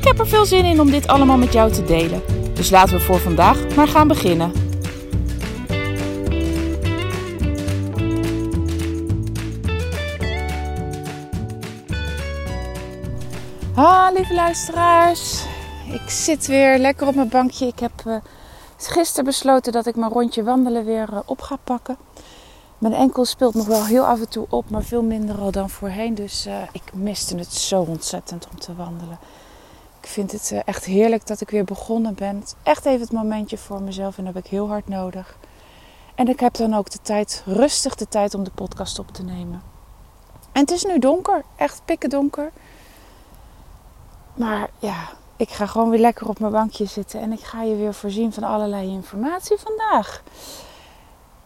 Ik heb er veel zin in om dit allemaal met jou te delen. Dus laten we voor vandaag maar gaan beginnen. Ah, lieve luisteraars. Ik zit weer lekker op mijn bankje. Ik heb uh, gisteren besloten dat ik mijn rondje wandelen weer uh, op ga pakken. Mijn enkel speelt nog wel heel af en toe op, maar veel minder al dan voorheen. Dus uh, ik miste het zo ontzettend om te wandelen. Ik vind het uh, echt heerlijk dat ik weer begonnen ben. Het is echt even het momentje voor mezelf en dat heb ik heel hard nodig. En ik heb dan ook de tijd, rustig de tijd om de podcast op te nemen. En het is nu donker, echt pikken donker. Maar ja, ik ga gewoon weer lekker op mijn bankje zitten en ik ga je weer voorzien van allerlei informatie vandaag.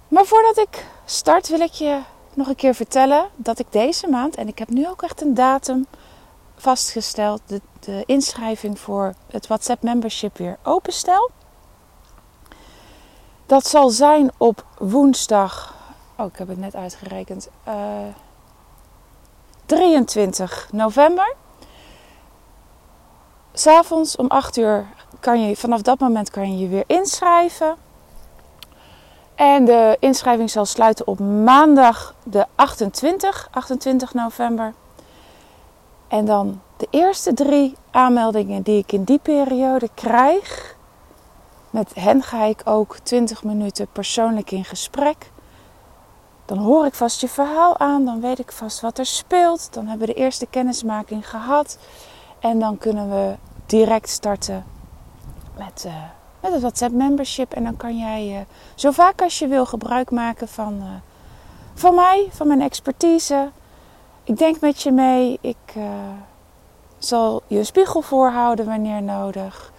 Maar voordat ik start wil ik je nog een keer vertellen dat ik deze maand, en ik heb nu ook echt een datum vastgesteld, de, inschrijving voor het WhatsApp membership weer openstel. Dat zal zijn op woensdag, oh ik heb het net uitgerekend, uh, 23 november. S'avonds om 8 uur kan je, vanaf dat moment kan je je weer inschrijven. En de inschrijving zal sluiten op maandag de 28, 28 november. En dan de eerste drie aanmeldingen die ik in die periode krijg. Met hen ga ik ook 20 minuten persoonlijk in gesprek. Dan hoor ik vast je verhaal aan, dan weet ik vast wat er speelt. Dan hebben we de eerste kennismaking gehad. En dan kunnen we direct starten met, uh, met het WhatsApp membership. En dan kan jij uh, zo vaak als je wil gebruik maken van, uh, van mij, van mijn expertise. Ik denk met je mee. Ik zal je een spiegel voorhouden wanneer nodig.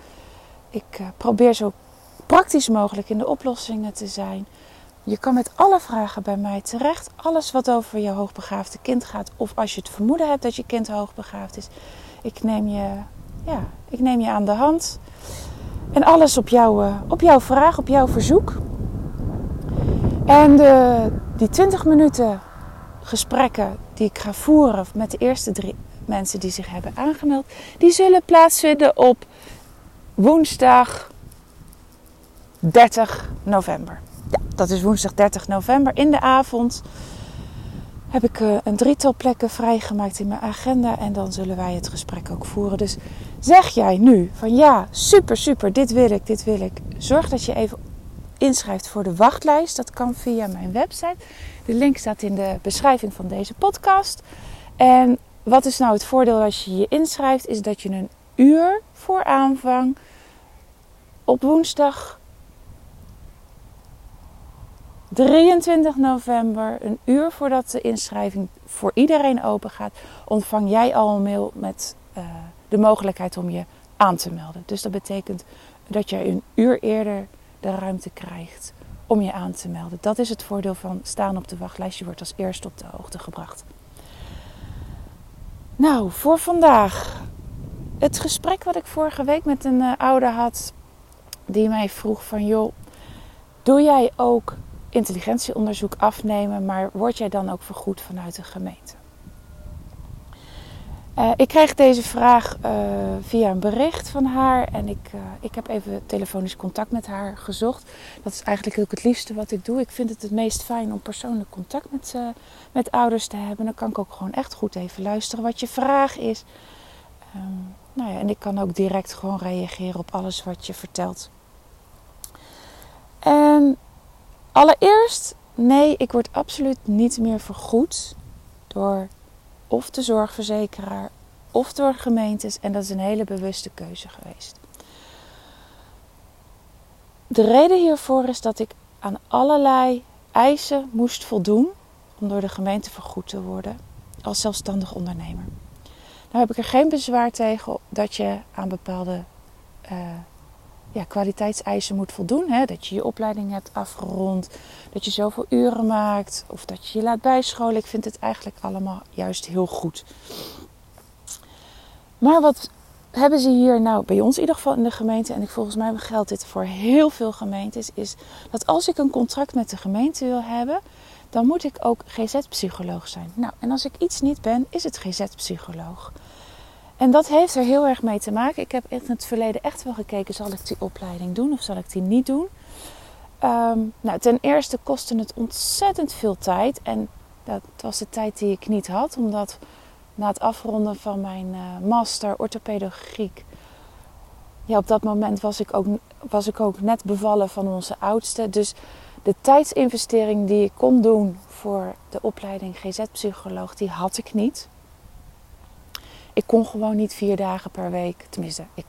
Ik probeer zo praktisch mogelijk in de oplossingen te zijn. Je kan met alle vragen bij mij terecht. Alles wat over je hoogbegaafde kind gaat. Of als je het vermoeden hebt dat je kind hoogbegaafd is. Ik neem je, ja, ik neem je aan de hand. En alles op, jou, op jouw vraag, op jouw verzoek. En de, die 20 minuten gesprekken die ik ga voeren met de eerste drie mensen die zich hebben aangemeld, die zullen plaatsvinden op woensdag 30 november. Ja, dat is woensdag 30 november in de avond. Heb ik een drietal plekken vrijgemaakt in mijn agenda en dan zullen wij het gesprek ook voeren. Dus zeg jij nu van ja, super, super, dit wil ik, dit wil ik. Zorg dat je even inschrijft voor de wachtlijst. Dat kan via mijn website. De link staat in de beschrijving van deze podcast. En wat is nou het voordeel als je je inschrijft? Is dat je een uur voor aanvang op woensdag 23 november, een uur voordat de inschrijving voor iedereen open gaat, ontvang jij al een mail met uh, de mogelijkheid om je aan te melden. Dus dat betekent dat je een uur eerder de ruimte krijgt om je aan te melden. Dat is het voordeel van staan op de wachtlijst. Je wordt als eerste op de hoogte gebracht. Nou, voor vandaag. Het gesprek wat ik vorige week met een uh, ouder had, die mij vroeg van joh, doe jij ook intelligentieonderzoek afnemen, maar word jij dan ook vergoed vanuit de gemeente? Uh, ik kreeg deze vraag uh, via een bericht van haar en ik, uh, ik heb even telefonisch contact met haar gezocht. Dat is eigenlijk ook het liefste wat ik doe. Ik vind het het meest fijn om persoonlijk contact met, met ouders te hebben. Dan kan ik ook gewoon echt goed even luisteren wat je vraag is. Um, nou ja, en ik kan ook direct gewoon reageren op alles wat je vertelt. En allereerst, nee, ik word absoluut niet meer vergoed door of de zorgverzekeraar of door gemeentes. En dat is een hele bewuste keuze geweest. De reden hiervoor is dat ik aan allerlei eisen moest voldoen om door de gemeente vergoed te worden als zelfstandig ondernemer. Nou heb ik er geen bezwaar tegen dat je aan bepaalde uh, ja, kwaliteitseisen moet voldoen. Hè? Dat je je opleiding hebt afgerond, dat je zoveel uren maakt of dat je je laat bijscholen. Ik vind het eigenlijk allemaal juist heel goed. Maar wat hebben ze hier nou bij ons in ieder geval in de gemeente, en ik, volgens mij geldt dit voor heel veel gemeentes, is dat als ik een contract met de gemeente wil hebben, dan moet ik ook GZ-psycholoog zijn. Nou, en als ik iets niet ben, is het GZ-psycholoog. En dat heeft er heel erg mee te maken. Ik heb in het verleden echt wel gekeken, zal ik die opleiding doen of zal ik die niet doen? Ehm, nou, ten eerste kostte het ontzettend veel tijd. En dat was de tijd die ik niet had, omdat na het afronden van mijn uh, master orthopedagogiek. Ja, op dat moment was ik, ook, was ik ook net bevallen van onze oudste. Dus de tijdsinvestering die ik kon doen voor de opleiding GZ-psycholoog, die had ik niet. Ik kon gewoon niet vier dagen per week. Tenminste, ik,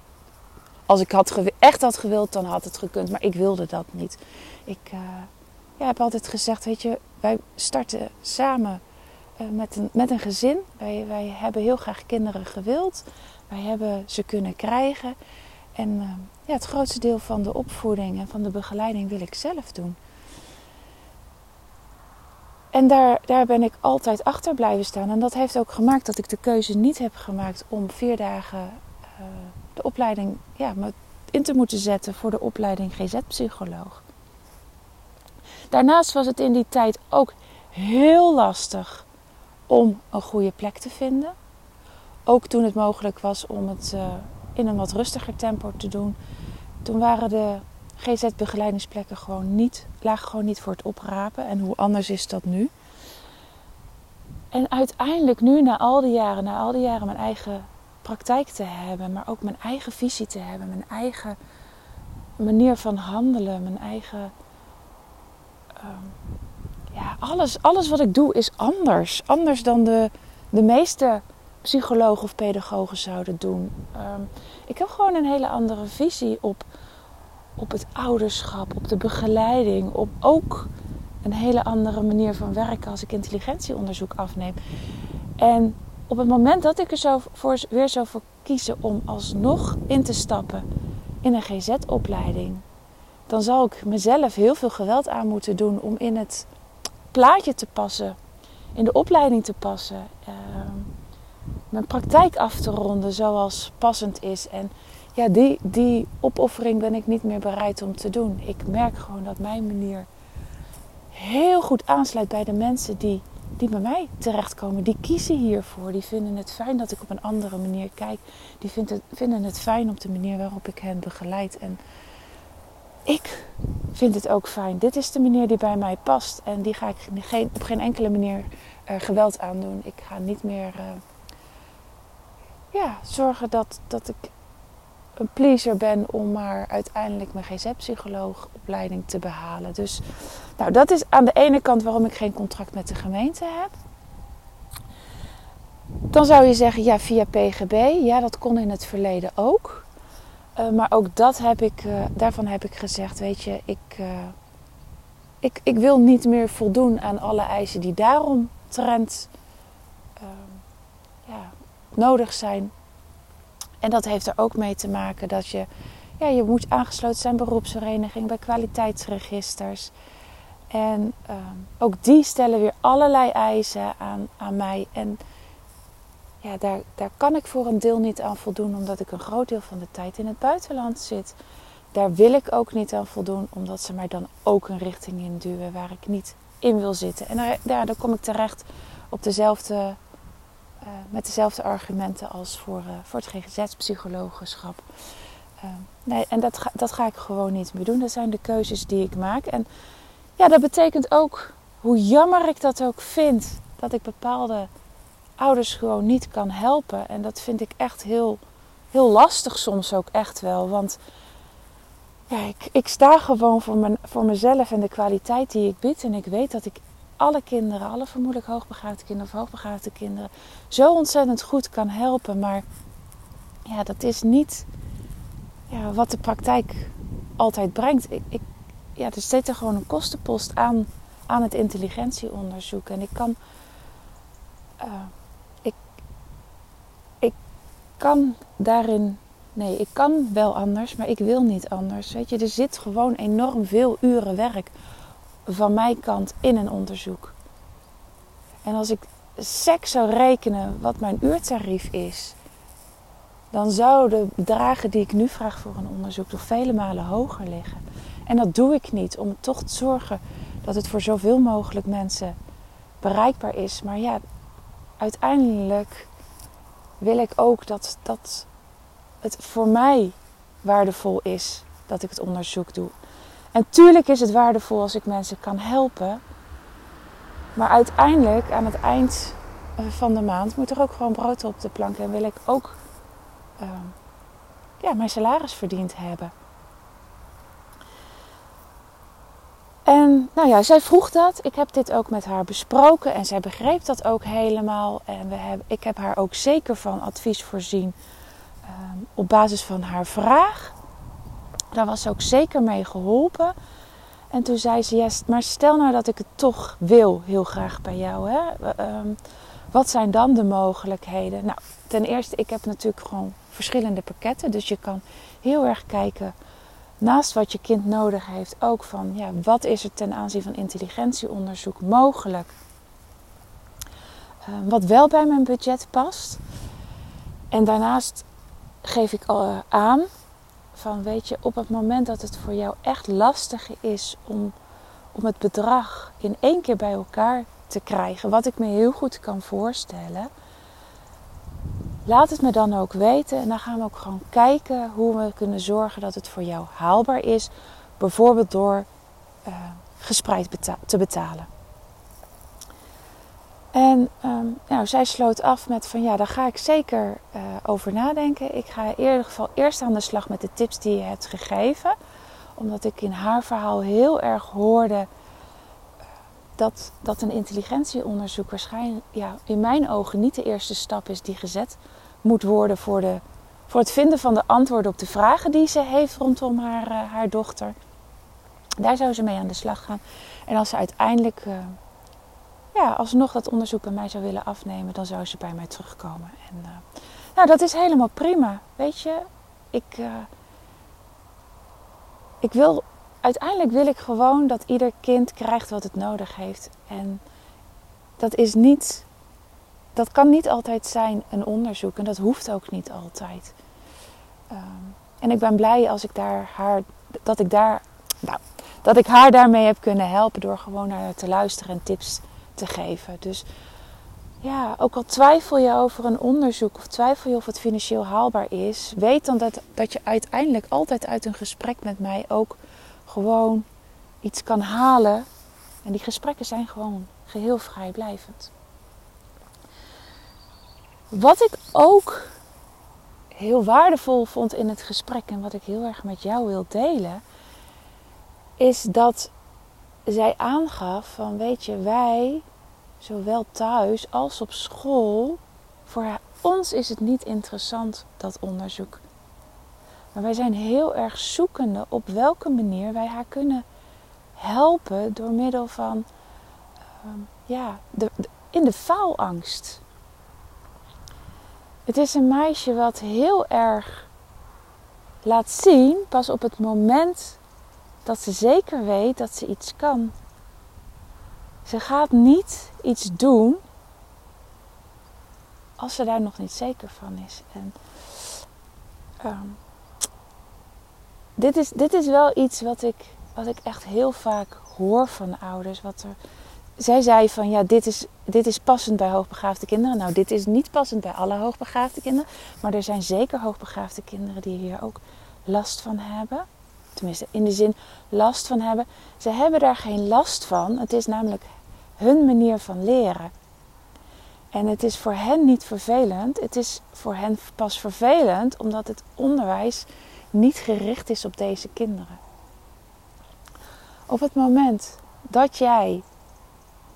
als ik had echt had gewild, dan had het gekund. Maar ik wilde dat niet. Ik uh, ja, heb altijd gezegd, weet je, wij starten samen uh, met, een, met een gezin. Wij, wij hebben heel graag kinderen gewild. Wij hebben ze kunnen krijgen. En uh, ja, het grootste deel van de opvoeding en van de begeleiding wil ik zelf doen. En daar, daar ben ik altijd achter blijven staan. En dat heeft ook gemaakt dat ik de keuze niet heb gemaakt om vier dagen uh, de opleiding ja, in te moeten zetten voor de opleiding GZ-psycholoog. Daarnaast was het in die tijd ook heel lastig om een goede plek te vinden. Ook toen het mogelijk was om het uh, in een wat rustiger tempo te doen. Toen waren de GZ-begeleidingsplekken gewoon niet, lagen gewoon niet voor het oprapen. En hoe anders is dat nu? En uiteindelijk nu, na al die jaren, na al die jaren mijn eigen praktijk te hebben, maar ook mijn eigen visie te hebben, mijn eigen manier van handelen, mijn eigen. Um, ja, alles, alles wat ik doe is anders. Anders dan de, de meeste psychologen of pedagogen zouden doen. Um, ik heb gewoon een hele andere visie op op het ouderschap, op de begeleiding, op ook een hele andere manier van werken als ik intelligentieonderzoek afneem. En op het moment dat ik er zo voor, weer zou voor kiezen om alsnog in te stappen in een GZ-opleiding, dan zal ik mezelf heel veel geweld aan moeten doen om in het plaatje te passen, in de opleiding te passen, uh, mijn praktijk af te ronden zoals passend is. En ja, die, die opoffering ben ik niet meer bereid om te doen. Ik merk gewoon dat mijn manier heel goed aansluit bij de mensen die, die bij mij terechtkomen. Die kiezen hiervoor. Die vinden het fijn dat ik op een andere manier kijk. Die vinden het, vinden het fijn op de manier waarop ik hen begeleid. En ik vind het ook fijn. Dit is de manier die bij mij past. En die ga ik geen, op geen enkele manier uh, geweld aandoen. Ik ga niet meer uh, ja, zorgen dat, dat ik een pleaser ben om maar uiteindelijk mijn GZ-psycholoogopleiding te behalen. Dus nou, dat is aan de ene kant waarom ik geen contract met de gemeente heb. Dan zou je zeggen, ja, via PGB. Ja, dat kon in het verleden ook. Uh, maar ook dat heb ik, uh, daarvan heb ik gezegd, weet je, ik, uh, ik, ik wil niet meer voldoen aan alle eisen die daarom trend ja, nodig zijn en dat heeft er ook mee te maken dat je, ja, je moet aangesloten zijn bij beroepsvereniging, bij kwaliteitsregisters. En uh, ook die stellen weer allerlei eisen aan, aan mij. En ja, daar, daar kan ik voor een deel niet aan voldoen, omdat ik een groot deel van de tijd in het buitenland zit. Daar wil ik ook niet aan voldoen, omdat ze mij dan ook een richting in duwen waar ik niet in wil zitten. En daar, daar, kom ik terecht op dezelfde uh, met dezelfde argumenten als voor, uh, voor het GGZ-psychologenschap. Uh, nee, en dat ga, dat ga ik gewoon niet meer doen. Dat zijn de keuzes die ik maak. En ja, dat betekent ook, hoe jammer ik dat ook vind, dat ik bepaalde ouders gewoon niet kan helpen. En dat vind ik echt heel, heel lastig soms ook echt wel. Want ja, ik, ik sta gewoon voor, mijn, voor mezelf en de kwaliteit die ik bied. En ik weet dat ik alle kinderen, alle vermoedelijk hoogbegaafde kinderen of hoogbegaafde kinderen, zo ontzettend goed kan helpen. Maar ja, dat is niet ja, wat de praktijk altijd brengt. Ik, ik, ja, er zit er gewoon een kostenpost aan, aan het intelligentieonderzoek. En ik kan. Uh, ik, ik kan daarin. Nee, ik kan wel anders, maar ik wil niet anders. Weet je, er zit gewoon enorm veel uren werk van mijn kant in een onderzoek. En als ik sec zou rekenen wat mijn uurtarief is, dan zouden de bedragen die ik nu vraag voor een onderzoek toch vele malen hoger liggen. En dat doe ik niet om toch te zorgen dat het voor zoveel mogelijk mensen bereikbaar is. Maar ja, uiteindelijk wil ik ook dat, dat het voor mij waardevol is dat ik het onderzoek doe. En tuurlijk is het waardevol als ik mensen kan helpen. Maar uiteindelijk, aan het eind van de maand, moet er ook gewoon brood op de plank. En wil ik ook uh, ja, mijn salaris verdiend hebben. En nou ja, zij vroeg dat. Ik heb dit ook met haar besproken en zij begreep dat ook helemaal. En we hebben, ik heb haar ook zeker van advies voorzien um, op basis van haar vraag. Daar was ze ook zeker mee geholpen. En toen zei ze, ja, maar stel nou dat ik het toch wil, heel graag bij jou. Hè? Um, wat zijn dan de mogelijkheden? Nou, ten eerste, ik heb natuurlijk gewoon verschillende pakketten. Dus je kan heel erg kijken naast wat je kind nodig heeft, ook van ja, wat is er ten aanzien van intelligentieonderzoek mogelijk. Uh, wat wel bij mijn budget past. En daarnaast geef ik uh, aan van weet je, op het moment dat het voor jou echt lastig is om, om het bedrag in één keer bij elkaar te krijgen, wat ik me heel goed kan voorstellen Laat het me dan ook weten en dan gaan we ook gewoon kijken hoe we kunnen zorgen dat het voor jou haalbaar is. Bijvoorbeeld door uh, gespreid te betalen. En um, nou, zij sloot af met van ja, daar ga ik zeker uh, over nadenken. Ik ga in ieder geval eerst aan de slag met de tips die je hebt gegeven. Omdat ik in haar verhaal heel erg hoorde dat, dat een intelligentieonderzoek waarschijnlijk ja, in mijn ogen niet de eerste stap is die gezet moet worden voor, de, voor het vinden van de antwoorden op de vragen die ze heeft rondom haar, uh, haar dochter. Daar zou ze mee aan de slag gaan. En als ze uiteindelijk ja, alsnog dat onderzoek bij mij zou willen afnemen, dan zou ze bij mij terugkomen. En, uh, nou, dat is helemaal prima. Weet je, ik, ik wil uiteindelijk wil ik gewoon dat ieder kind krijgt wat het nodig heeft. En dat is niet, dat kan niet altijd zijn een onderzoek en dat hoeft ook niet altijd. Um, en ik ben blij als ik daar haar, dat ik daar, nou, dat ik haar daarmee heb kunnen helpen door gewoon naar haar te luisteren en tips te geven. Dus ja, ook al twijfel je over een onderzoek of twijfel je of het financieel haalbaar is, weet dan dat, dat je uiteindelijk altijd uit een gesprek met mij ook gewoon iets kan halen. En die gesprekken zijn gewoon geheel vrijblijvend. Wat ik ook heel waardevol vond in het gesprek en wat ik heel erg met jou wil delen, is dat zij aangaf van weet je, wij, zowel thuis als op school, voor ons is het niet interessant dat onderzoek. Maar wij zijn heel erg zoekende op welke manier wij haar kunnen helpen door middel van uh, ja, de, in de faalangst. Het is een meisje wat heel erg laat zien, pas op het moment dat ze zeker weet dat ze iets kan. Ze gaat niet iets doen als ze daar nog niet zeker van is. En um, dit is, dit is wel iets wat ik, wat ik echt heel vaak hoor van ouders. Wat er, zij zei van ja, dit is, dit is passend bij hoogbegaafde kinderen. Nou, dit is niet passend bij alle hoogbegaafde kinderen. Maar er zijn zeker hoogbegaafde kinderen die hier ook last van hebben. Tenminste, in de zin last van hebben. Ze hebben daar geen last van. Het is namelijk hun manier van leren. En het is voor hen niet vervelend. Het is voor hen pas vervelend omdat het onderwijs niet gericht is op deze kinderen. Op het moment dat jij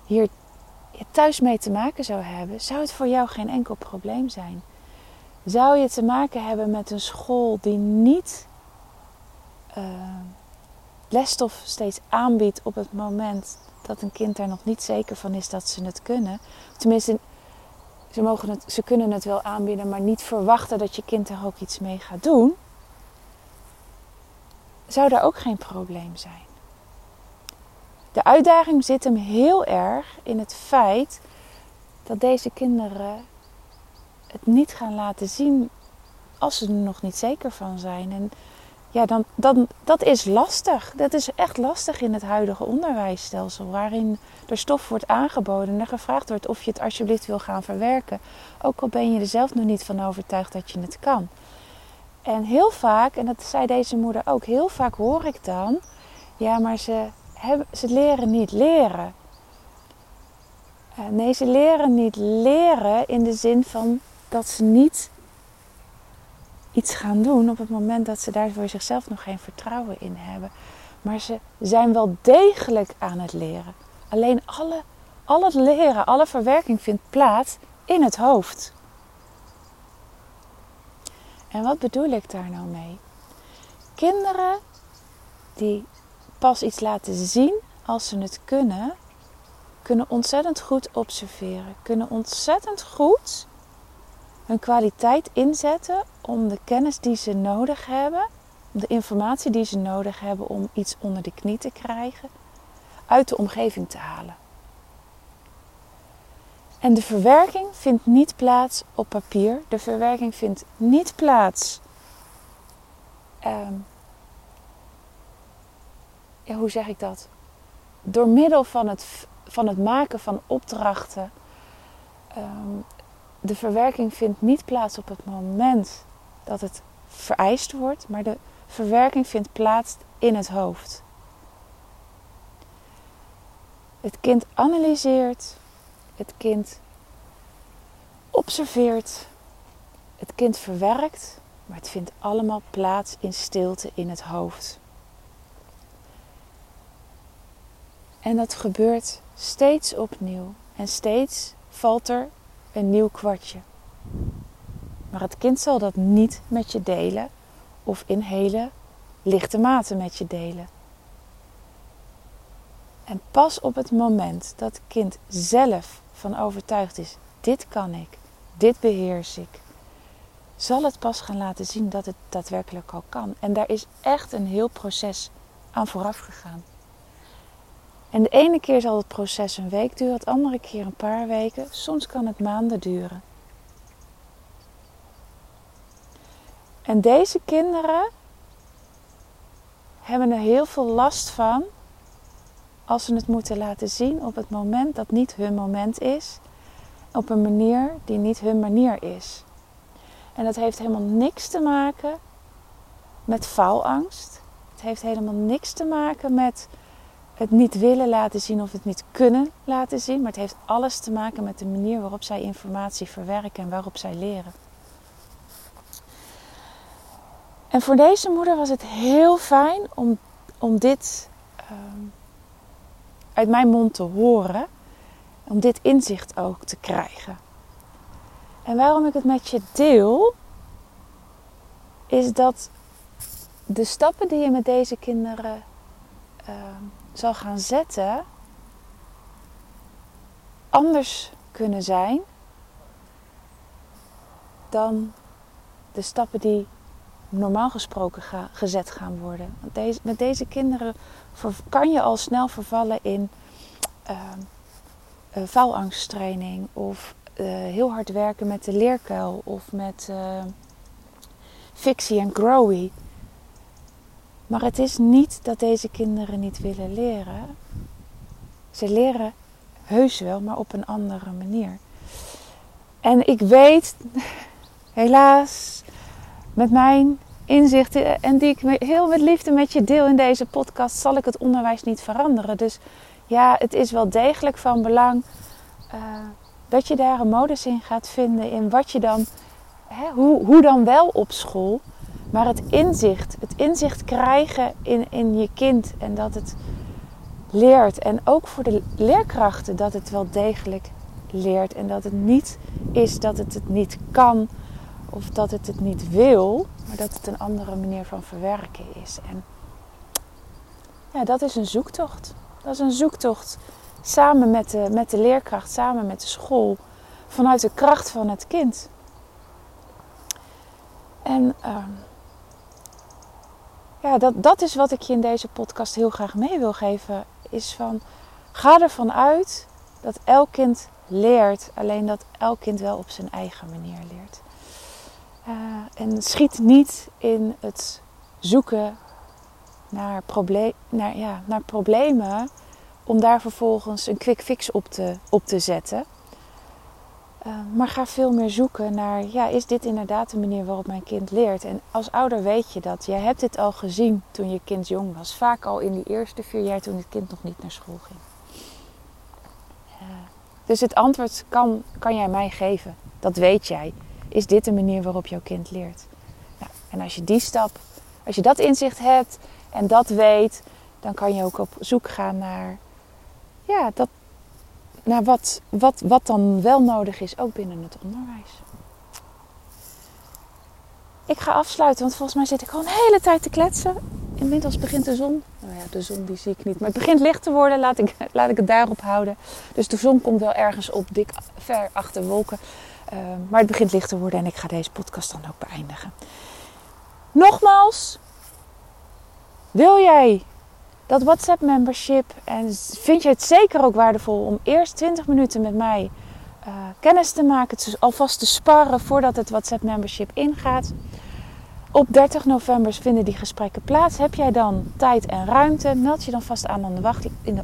hier thuis mee te maken zou hebben, zou het voor jou geen enkel probleem zijn. Zou je te maken hebben met een school die niet uh, lesstof steeds aanbiedt op het moment dat een kind er nog niet zeker van is dat ze het kunnen. Tenminste, ze, mogen het, ze kunnen het wel aanbieden, maar niet verwachten dat je kind er ook iets mee gaat doen, zou daar ook geen probleem zijn. De uitdaging zit hem heel erg in het feit dat deze kinderen het niet gaan laten zien als ze er nog niet zeker van zijn. En ja, dan, dan, dat is lastig. Dat is echt lastig in het huidige onderwijsstelsel, waarin er stof wordt aangeboden en er gevraagd wordt of je het alsjeblieft wil gaan verwerken. Ook al ben je er zelf nog niet van overtuigd dat je het kan. En heel vaak, en dat zei deze moeder ook, heel vaak hoor ik dan, ja, maar ze, hebben, ze leren niet leren. Uh, nee, ze leren niet leren in de zin van dat ze niet iets gaan doen op het moment dat ze daar voor zichzelf nog geen vertrouwen in hebben. Maar ze zijn wel degelijk aan het leren. Alleen alle, al het leren, alle verwerking vindt plaats in het hoofd. En wat bedoel ik daar nou mee? Kinderen die pas iets laten zien als ze het kunnen, kunnen ontzettend goed observeren, kunnen ontzettend goed hun kwaliteit inzetten om de kennis die ze nodig hebben, de informatie die ze nodig hebben om iets onder de knie te krijgen, uit de omgeving te halen. En de verwerking vindt niet plaats op papier. De verwerking vindt niet plaats. Ehm, ja, hoe zeg ik dat? Door middel van het, van het maken van opdrachten. Ehm, de verwerking vindt niet plaats op het moment dat het vereist wordt, maar de verwerking vindt plaats in het hoofd. Het kind analyseert, het kind observeert, het kind verwerkt, maar het vindt allemaal plaats in stilte in het hoofd. En dat gebeurt steeds opnieuw en steeds valt er een nieuw kwartje. Maar het kind zal dat niet met je delen of in hele lichte mate met je delen. En pas op het moment dat het kind zelf van overtuigd is: dit kan ik, dit beheers ik, zal het pas gaan laten zien dat het daadwerkelijk al kan. En daar is echt een heel proces aan vooraf gegaan. En de ene keer zal het proces een week duren, het andere keer een paar weken, soms kan het maanden duren. En deze kinderen hebben er heel veel last van als ze het moeten laten zien op het moment dat niet hun moment is, op een manier die niet hun manier is. En dat heeft helemaal niks te maken met faalangst. Het heeft helemaal niks te maken met het niet willen laten zien of het niet kunnen laten zien. Maar het heeft alles te maken met de manier waarop zij informatie verwerken en waarop zij leren. En voor deze moeder was het heel fijn om, om dit ehm, uit mijn mond te horen. Om dit inzicht ook te krijgen. En waarom ik het met je deel, is dat de stappen die je met deze kinderen ehm, zal gaan zetten, anders kunnen zijn dan de stappen die normaal gesproken gezet gaan worden. Want deze, met deze kinderen kan je al snel vervallen in uh, faalangsttraining of uh, heel hard werken met de leerkuil of met uh, fictie en growy. Maar het is niet dat deze kinderen niet willen leren. Ze leren heus wel, maar op een andere manier. En ik weet, helaas, met mijn inzichten en die ik heel met liefde met je deel in deze podcast, zal ik het onderwijs niet veranderen. Dus ja, het is wel degelijk van belang uh, dat je daar een modus in gaat vinden in wat je dan, hè, hoe, hoe dan wel op school. Maar het inzicht, het inzicht krijgen in, in je kind en dat het leert. En ook voor de leerkrachten dat het wel degelijk leert. En dat het niet is dat het het niet kan of dat het het niet wil, maar dat het een andere manier van verwerken is. En ja, dat is een zoektocht. Dat is een zoektocht samen met de, met de leerkracht, samen met de school. vanuit de kracht van het kind. En ehm, ja, dat, dat is wat ik je in deze podcast heel graag mee wil geven. Is van, ga ervan uit dat elk kind leert. Alleen dat elk kind wel op zijn eigen manier leert. Uh, en schiet niet in het zoeken naar, probleem, naar, ja, naar problemen om daar vervolgens een quick fix op te, op te zetten. Uh, maar ga veel meer zoeken naar, ja, is dit inderdaad de manier waarop mijn kind leert? En als ouder weet je dat. Jij hebt dit al gezien toen je kind jong was. Vaak al in die eerste vier jaar toen het kind nog niet naar school ging. Uh, dus het antwoord kan, kan jij mij geven. Dat weet jij. Is dit de manier waarop jouw kind leert? Nou, en als je die stap, als je dat inzicht hebt en dat weet, dan kan je ook op zoek gaan naar, ja, dat, naar wat, wat, wat dan wel nodig is, ook binnen het onderwijs. Ik ga afsluiten, want volgens mij zit ik al een hele tijd te kletsen. Inmiddels begint de zon. Nou ja, de zon die zie ik niet. Maar het begint licht te worden. Laat ik, laat ik het daarop houden. Dus de zon komt wel ergens op, dik ver achter wolken. Uh, maar het begint licht te worden en ik ga deze podcast dan ook beëindigen. Nogmaals, wil jij dat WhatsApp membership en vind je het zeker ook waardevol om eerst 20 minuten met mij uh, kennis te maken, alvast te sparren voordat het WhatsApp membership ingaat? Op 30 november vinden die gesprekken plaats. Heb jij dan tijd en ruimte? Meld je dan vast aan, aan de wacht, in de,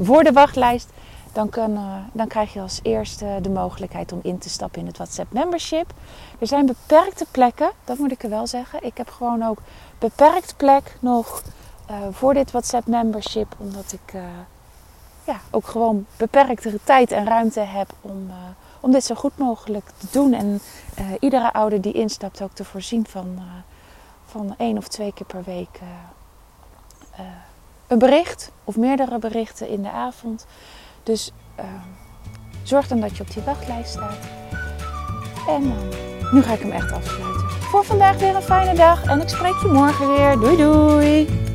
voor de wachtlijst. Dan, uh, dan krijg je als eerste de mogelijkheid om in te stappen in het WhatsApp membership. Er zijn beperkte plekken, dat moet ik er wel zeggen. Ik heb gewoon ook beperkt plek nog uh, voor dit WhatsApp membership. Omdat ik uh, ja, ook gewoon beperktere tijd en ruimte heb om, om dit zo goed mogelijk te doen. En iedere ouder die instapt ook te voorzien van, van één of twee keer per week een bericht. Of meerdere berichten in de avond. Dus zorg dan dat je op die wachtlijst staat. En nu ga ik hem echt afsluiten. Voor vandaag weer een fijne dag en ik spreek je morgen weer. Doei doei!